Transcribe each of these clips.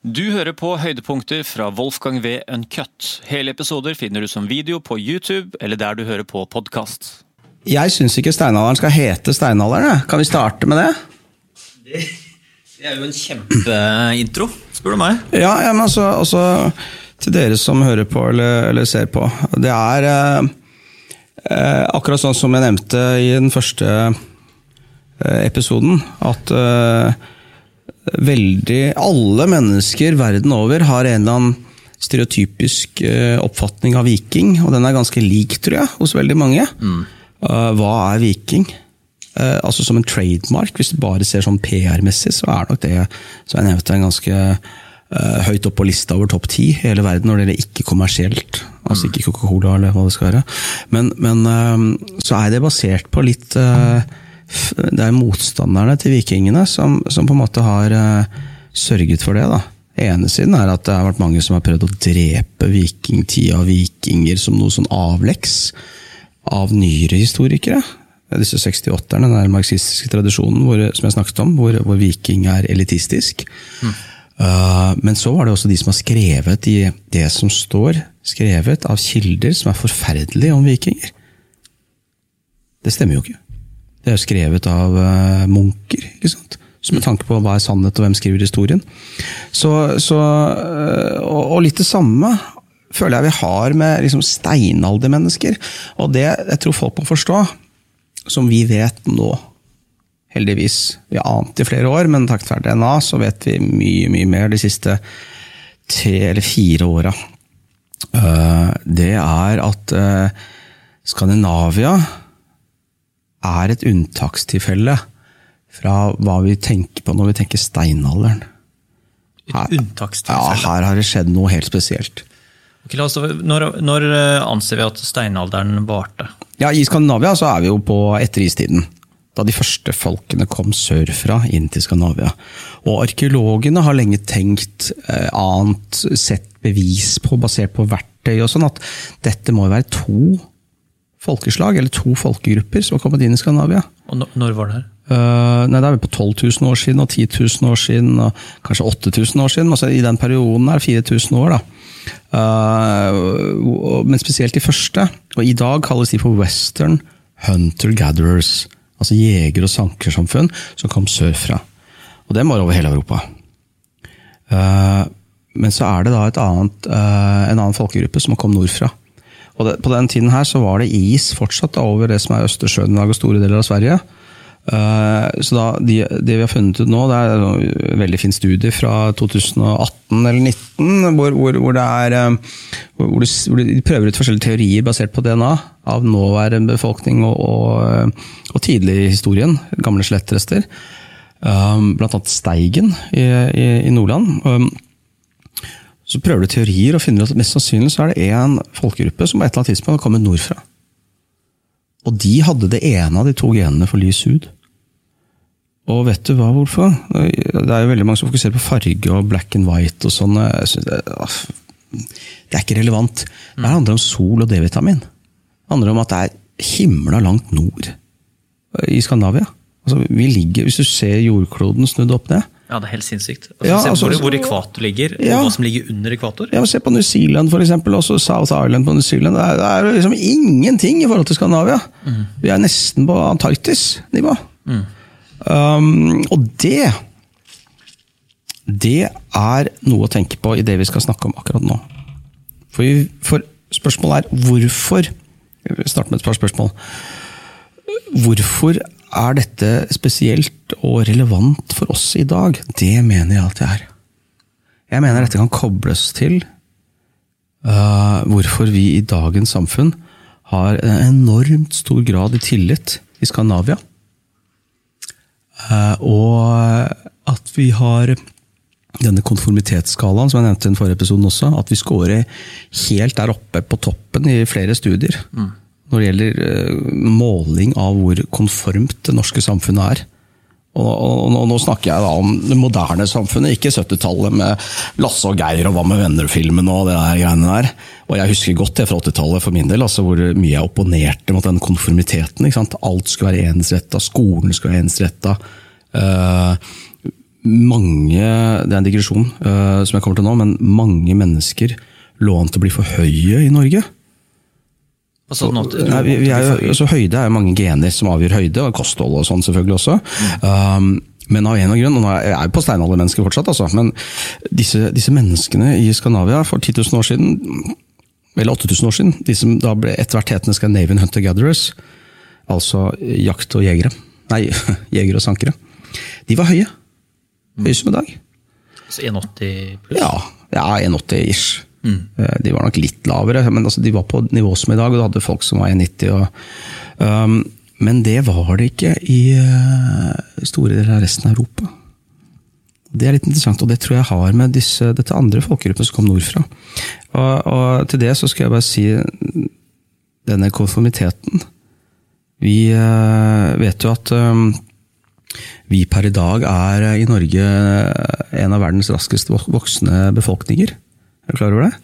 Du hører på høydepunkter fra Wolfgang V. Uncut. Hele episoder finner du som video på YouTube eller der du hører på podkast. Jeg syns ikke steinalderen skal hete steinalderen. Kan vi starte med det? Det er jo en kjempeintro, spør du meg. Ja, ja men altså, altså Til dere som hører på eller, eller ser på. Det er eh, eh, akkurat sånn som jeg nevnte i den første eh, episoden, at eh, veldig Alle mennesker verden over har en eller annen stereotypisk eh, oppfatning av viking, og den er ganske lik, tror jeg, hos veldig mange. Mm. hva er viking? Eh, altså Som en trademark, hvis du bare ser sånn PR-messig, så er nok det nevnte, en ganske eh, høyt opp på lista over topp ti i hele verden når det gjelder ikke kommersielt. Altså ikke Coca-Cola eller hva det skal være. Men, men eh, så er det basert på litt eh, f- Det er motstanderne til vikingene som, som på en måte har uh, sørget for det. da. ene siden er at det har vært mange som har prøvd å drepe vikingtida og vikinger som noe sånn avleks av nyere historikere. Disse 68-erne, den marxistiske tradisjonen hvor, som jeg snakket om, hvor, hvor viking er elitistisk. Uh, men så var det også de som har skrevet i det som står skrevet av kilder som er forferdelige om vikinger. Det stemmer jo ikke. Det er jo skrevet av uh, munker, ikke sant? Så med tanke på hva er sannhet, og hvem skriver historien. Så, så, uh, og, og litt det samme føler jeg vi har med liksom, steinaldermennesker. Og det jeg tror folk må forstå, som vi vet nå, heldigvis Vi har ant i flere år, men takket være DNA så vet vi mye, mye mer de siste tre eller fire åra. Uh, det er at Skandinavia er et unntakstilfelle fra hva vi tenker på når vi tenker steinalderen. Et Ja, her har det skjedd noe helt spesielt. Okay, oss når, når eh, anser vi at steinalderen varte? Ja, I Skandinavia så er vi jo på etter istiden. Da de første folkene kom sørfra inn til Skandinavia. Og arkeologene har lenge tenkt eh, annet, sett bevis på, basert på verktøy og sånn, at dette må jo være to folkeslag, eller to folkegrupper, som har kommet inn i Skandinavia. Og når, var det her? Uh, nei, Det er vel på 12 000 år siden, og 10 000 år siden, og kanskje 8000 år siden. Altså, I den perioden er det 4000 år. da. Uh, men spesielt de første. Og i dag kalles de for western hunter-gatherers. Altså jeger- og sankersamfunn som kom sørfra. Og det var over hele Europa. Uh, men så er det da et annet, en annen folkegruppe som kom nordfra. Og det, På den tiden her så var det is fortsatt da, over det som er Østersjøen og store deler av Sverige. Uh, så da, de, Det vi har funnet ut nå, det er en veldig fin studie fra 2018 eller 2019, hvor, hvor, hvor, det er, eh, hvor, de, hvor de prøver ut forskjellige teorier basert på DNA av nåværende befolkning og, og, eh, og tidlig i historien. Gamle skjelettrester. Um, blant annet Steigen i, i, i Nordland. Um, så prøver du teorier og finner at mest sannsynlig så er det en folkegruppe som på et eller annet tidspunkt har kommet nordfra. Og de hadde det ene av de to genene for lys hud. Og vet du hva, hvorfor? Det er jo veldig mange som fokuserer på farge og black and white og sånn. Det er ikke relevant. Det handler om sol og D-vitamin. Det handler om at det er himla langt nord i Skandinavia. Altså, vi ligger, Hvis du ser jordkloden snudd opp ned Ja, det er helt sinnssykt. Altså, Ja, altså- hvor, hvor ekvator ligger, Ja. og hva som ligger under ekvator. Ja, Se på New Zealand, for eksempel, også South Island på New Zealand. Det er, det er liksom ingenting i forhold til Skandinavia. Vi er nesten på Antarktis-nivå. Um, og det Det er noe å tenke på i det vi skal snakke om akkurat nå. For, vi, for spørsmålet er hvorfor Vi starter med et par spørsmål. Hvorfor er dette spesielt og relevant for oss i dag? Det mener jeg at det er. Jeg mener dette kan kobles til uh, hvorfor vi i dagens samfunn har en enormt stor grad i tillit i Skandinavia. Uh, og at vi har denne konformitetsskalaen, som jeg nevnte i den forrige episoden også, at vi scorer helt der oppe på toppen i flere studier. Når det gjelder uh, måling av hvor konformt det norske samfunnet er. Og, og, og nå snakker jeg da om det moderne samfunnet, ikke 70-tallet med Lasse og Geir og Hva med venner-filmen og det der greiene der. Og jeg husker godt det fra 80-tallet for min del, altså hvor mye jeg opponerte mot den konformiteten. Alt skulle være ensretta, skolen skulle være ensretta. Uh, mange Det er en digresjon uh, som jeg kommer til nå, men mange mennesker lå an til å bli for høye i Norge. Sånn måte, Nei, vi, vi er jo, altså, høyde er jo mange gener som avgjør høyde, og kosthold og sånn selvfølgelig også. Um, men av en og grunn, og nå er jeg på steinaldermennesker fortsatt, altså, men disse, disse menneskene i Skandinavia for 10 000 år siden, eller 8000 år siden, de som da ble etter hvert hetende Scandinavian Hunter Gatherers, altså jakt- og jegere, nei, jegere og sankere, de var høye. Høye som i dag. Altså 1,80 pluss? Ja, ja 1,80-ish. Eh, De var nok litt lavere, men altså, de var på nivå som i dag, og du hadde folk som var 1,90. Og, um, men det var det ikke i uh, store deler av resten av Europa. Det er litt interessant, og det tror jeg har med disse, dette andre folkegruppen som kom nordfra. Og, og til det så skal jeg bare si denne konformiteten. Vi uh, vet jo at um, vi per i dag er i Norge en av verdens raskest voksne befolkninger. Er du klar over det?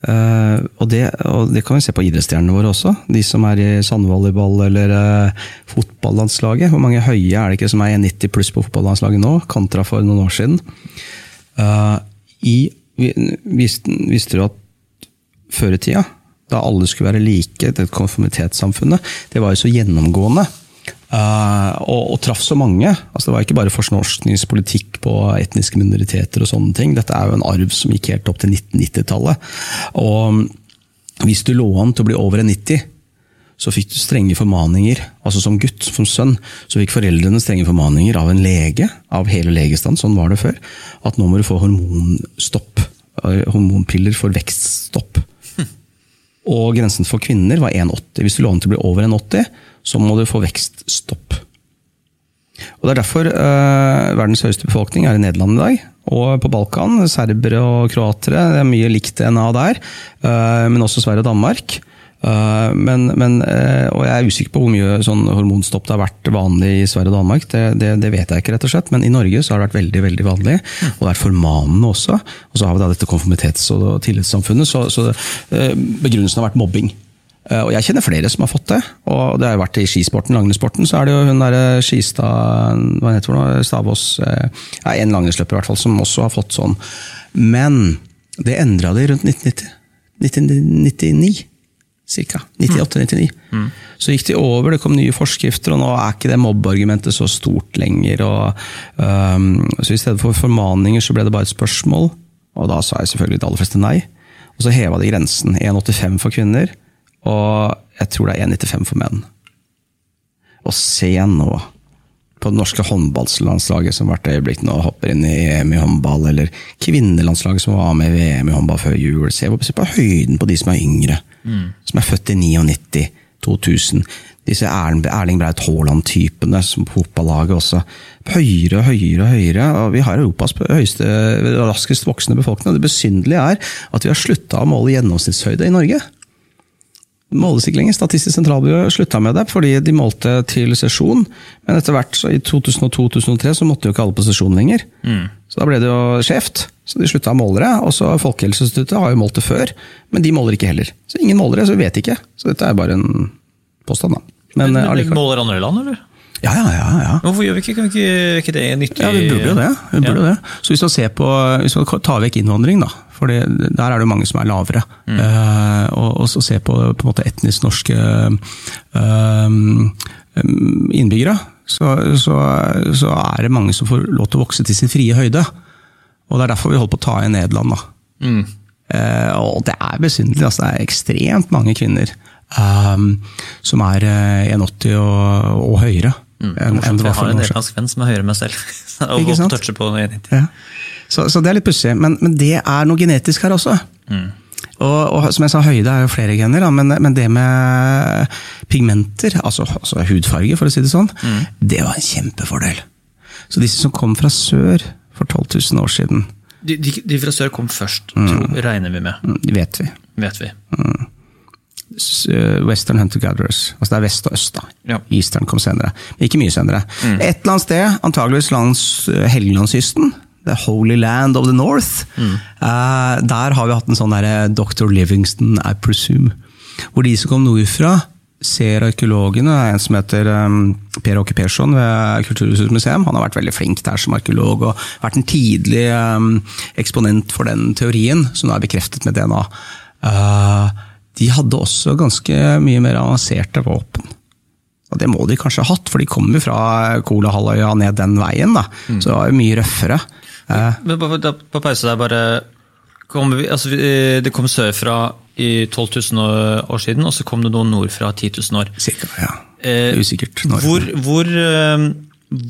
Uh, og, det og det kan vi se på idrettsstjernene våre også. De som er i sandvolleyball eller uh, fotballandslaget. Hvor mange høye er det ikke som er 90 pluss på fotballandslaget nå, kontra for noen år siden? Uh, i, visste, visste du at før i tida, da alle skulle være like, det konformitetssamfunnet, det var jo så gjennomgående. Eh, og, og traff så mange. Altså, det var ikke bare forskningspolitikk på etniske minoriteter og sånne ting. Dette er jo en arv som gikk helt opp til 1990-tallet. Og hvis du lå an til å bli over en 90, så fikk du strenge formaninger. Altså Som gutt, som sønn, så fikk foreldrene strenge formaninger av en lege, av hele legestand, sånn var det før, at nå må du få hormonstopp. eh, Hormonpiller for vekststopp. Og grensen for kvinner var 1,80. Hvis du lå an til å bli over 1,80, så må du få vekststopp. Og Det er derfor eh, verdens høyeste befolkning er i Nederland i dag. Og på Balkan, serbere og kroatere. Det er mye likt DNA der. eh, men også Sverige og Danmark. Eh, men, men, eh, og jeg er usikker på hvor mye sånn hormonstopp det har vært vanlig i Sverige og Danmark. Det, det, det vet jeg ikke, rett og slett. Men i Norge så har det vært veldig veldig vanlig. Og det er formanende også. Og så har vi da dette konformitets- og tillitssamfunnet. Så, så eh, begrunnelsen har vært mobbing. Eh, Og jeg kjenner flere som har fått det. Og det har jo vært i skisporten, langrennssporten, så er det jo hun derre Skistad Hva heter hun? Stavås eh, ja, En langrennsløper i hvert fall, som også har fått sånn. Men det endra de rundt 1990. 1999 ca. 98-99. Så gikk de over, det kom nye forskrifter, og nå er ikke det mobbeargumentet så stort lenger. Og, um, så I stedet for formaninger så ble det bare et spørsmål, og da sa jeg selvfølgelig de aller fleste nei. Og så heva de grensen. 1,85 for kvinner, og jeg tror det er 1,95 for menn. Og se nå på det norske håndballlandslaget som hvert øyeblikk nå hopper inn i EM i håndball, eller kvinnelandslaget som var med i VM i håndball før jul. Se på, se på høyden på de som er yngre. Som er født i 99, 2000. Disse Erling, Erling Braut Haaland-typene som på fotballaget også. Høyere og høyere og høyere. og Vi har Europas høyeste, raskest voksende befolkning. og Det besynderlige er at vi har slutta å måle gjennomsnittshøyde i Norge måles ikke lenger. Statistisk sentralbyrå slutta med det fordi de målte til sesjon. Men etter hvert, så i 2002-2003, så måtte jo ikke alle på sesjon lenger. Så da ble det jo skjevt. Så de slutta å måle det. Og så Folkehelseinstituttet har jo målt det før, men de måler ikke heller. Så ingen måler det, så vi vet ikke. Så dette er bare en påstand, da. Men, Men, men allikevel. måler andre land, eller? Ja, ja, ja. ja. Hvorfor gjør vi ikke, ikke, ikke det nyttig? Ja, vi burde jo det. Vi burde jo det. Så hvis man ser på, hvis man tar vekk innvandring, da, for det, der er det mange som er lavere, eh, og, og så ser på, på en måte etnisk norske uh, innbyggere, så, så, så er det mange som får lov til å vokse til sin frie høyde. Og det er derfor vi holder på å ta i Nederland. da. Mm. Uh, og det er besynderlig. Altså, det er ekstremt mange kvinner um, som er eh, 1,80 og, og høyere. Mm. enn- det var jeg for har en noen år siden. nederlandsk venn som er høyere enn meg selv. og sant? touche på noe Ja. Så, så det er litt pussig. Men, men det er noe genetisk her også. Og, og som jeg sa, høyde er jo flere gener, da, men, men det med pigmenter, altså, altså hudfarge, for å si det sånn, det var en kjempefordel. Så disse som kom fra sør for 12 000 år siden, De, de, de fra sør kom først, tror, regner vi med. mm, de vet vi. Vet vi. Eh, Western Hunter Gatherers. Altså det er vest og øst. da. Ja. Eastern kom senere. Men ikke mye senere. Et eller annet sted, antageligvis langs eh, Helgelandskysten, The Holy Land of the North, eh, der har vi hatt en sånn derre Dr. Livingston, I presume. Hvor de som kom nordfra, ser arkeologene, det er en som heter um, Per Åke Persson ved Kulturhusets museum. Han har vært veldig flink der som arkeolog og vært en tidlig um, eksponent for den teorien, som nå er bekreftet med DNA. Uh, de hadde også ganske mye mer avanserte våpen. Og det må de kanskje ha hatt, for de kommer jo fra Kolahalvøya ned den veien. da. Mm. Så det var jo mye røffere. Uh, Men på, på pause der, bare kom vi, altså, Det kom sørfra i 12 000 år siden, og så kom det noen nordfra 10 000 år. Cirka, ja. Eh, Usikkert. Hvor, hvor, eh,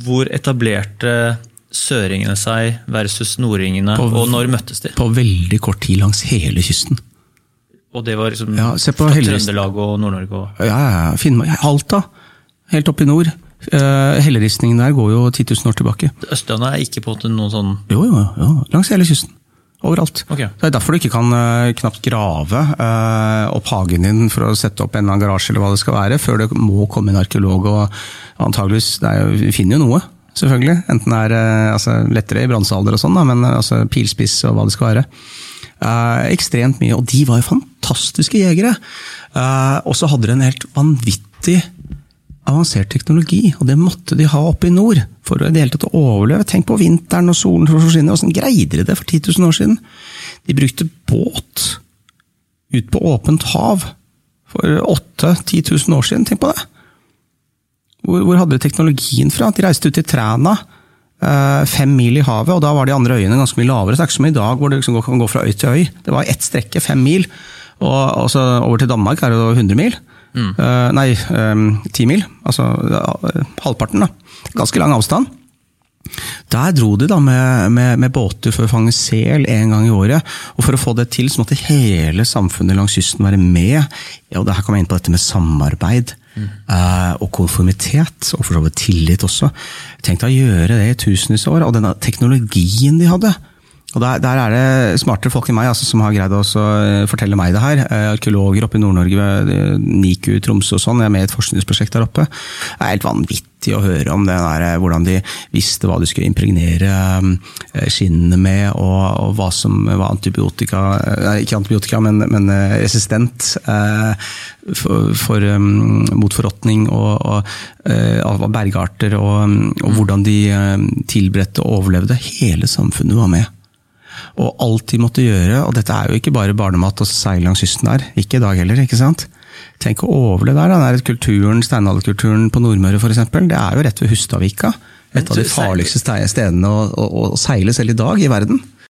hvor, etablerte søringene seg versus nordringene, på, og når møttes de? På veldig kort tid langs hele kysten. Og det var liksom ja, fra Trøndelag og Nord-Norge? Og... Ja, ja, Finnmark. Alta. Helt opp i nord. Uh, Helleristningen der går jo 10 000 år tilbake. Østlandet er ikke på noen sånn Jo, jo, jo. langs hele kysten. Overalt. Okay. Det er derfor du ikke kan uh, knapt grave uh, opp hagen din for å sette opp en eller annen garasje, eller hva det skal være, før det må komme en arkeolog. og antageligvis, er, Vi finner jo noe, selvfølgelig. Enten det er uh, altså, lettere i bronsealder og sånn, men altså, pilspiss og hva det skal være. ekstremt mye. Og de var jo fantastiske jegere! og så hadde de en helt vanvittig avansert teknologi, og det måtte de ha oppe i nord for å i det hele tatt overleve. Tenk på vinteren og solen forsvinner, åssen greide de det for 10 000 år siden? De brukte båt ut på åpent hav for 8000-10 000 år siden, tenk på det! Hvor, hvor, hadde de teknologien fra? De reiste ut til Træna, eh, fem mil i havet, og da var de andre øyene ganske mye lavere. Så det er ikke som i dag, hvor det liksom kan gå fra øy til øy. Det var ett strekke, fem mil. Og, også over til Danmark er det 100 mil. Mm. Uh, nei, um, mil. Altså uh, halvparten, da. Ganske lang avstand. Der dro de da med, med, med, båter for å fange sel en gang i året. Og for å få det til, så måtte hele samfunnet langs kysten være med. Ja, og Her kommer jeg inn på dette med samarbeid. Mm. Uh, og konformitet, og for så vidt tillit også. Tenk deg å gjøre det i tusenvis av år. Og denne teknologien de hadde. Og der, der, er det smartere folk enn meg altså, som har greid å eh, fortelle meg det her. Eh, arkeologer oppe i Nord-Norge eh, NIKU Tromsø og sånn, jeg er med i et forskningsprosjekt der oppe. Det er helt vanvittig å høre om det der, hvordan de visste hva de skulle impregnere skinnene med, og, og hva som var antibiotika Ikke antibiotika, men, men resistent for, for, mot forråtning og, av bergarter, og, og hvordan de tilberedte og overlevde. Hele samfunnet var med. Og alt de måtte gjøre, og dette er jo ikke bare barnemat og seile langs kysten der, ikke i dag heller, ikke sant. Tenk å overleve der, da. Den kulturen, steinalderkulturen på Nordmøre f.eks. Det er jo rett ved Hustadvika. Et av de farligste stedene å, å, å seile selv i dag i verden.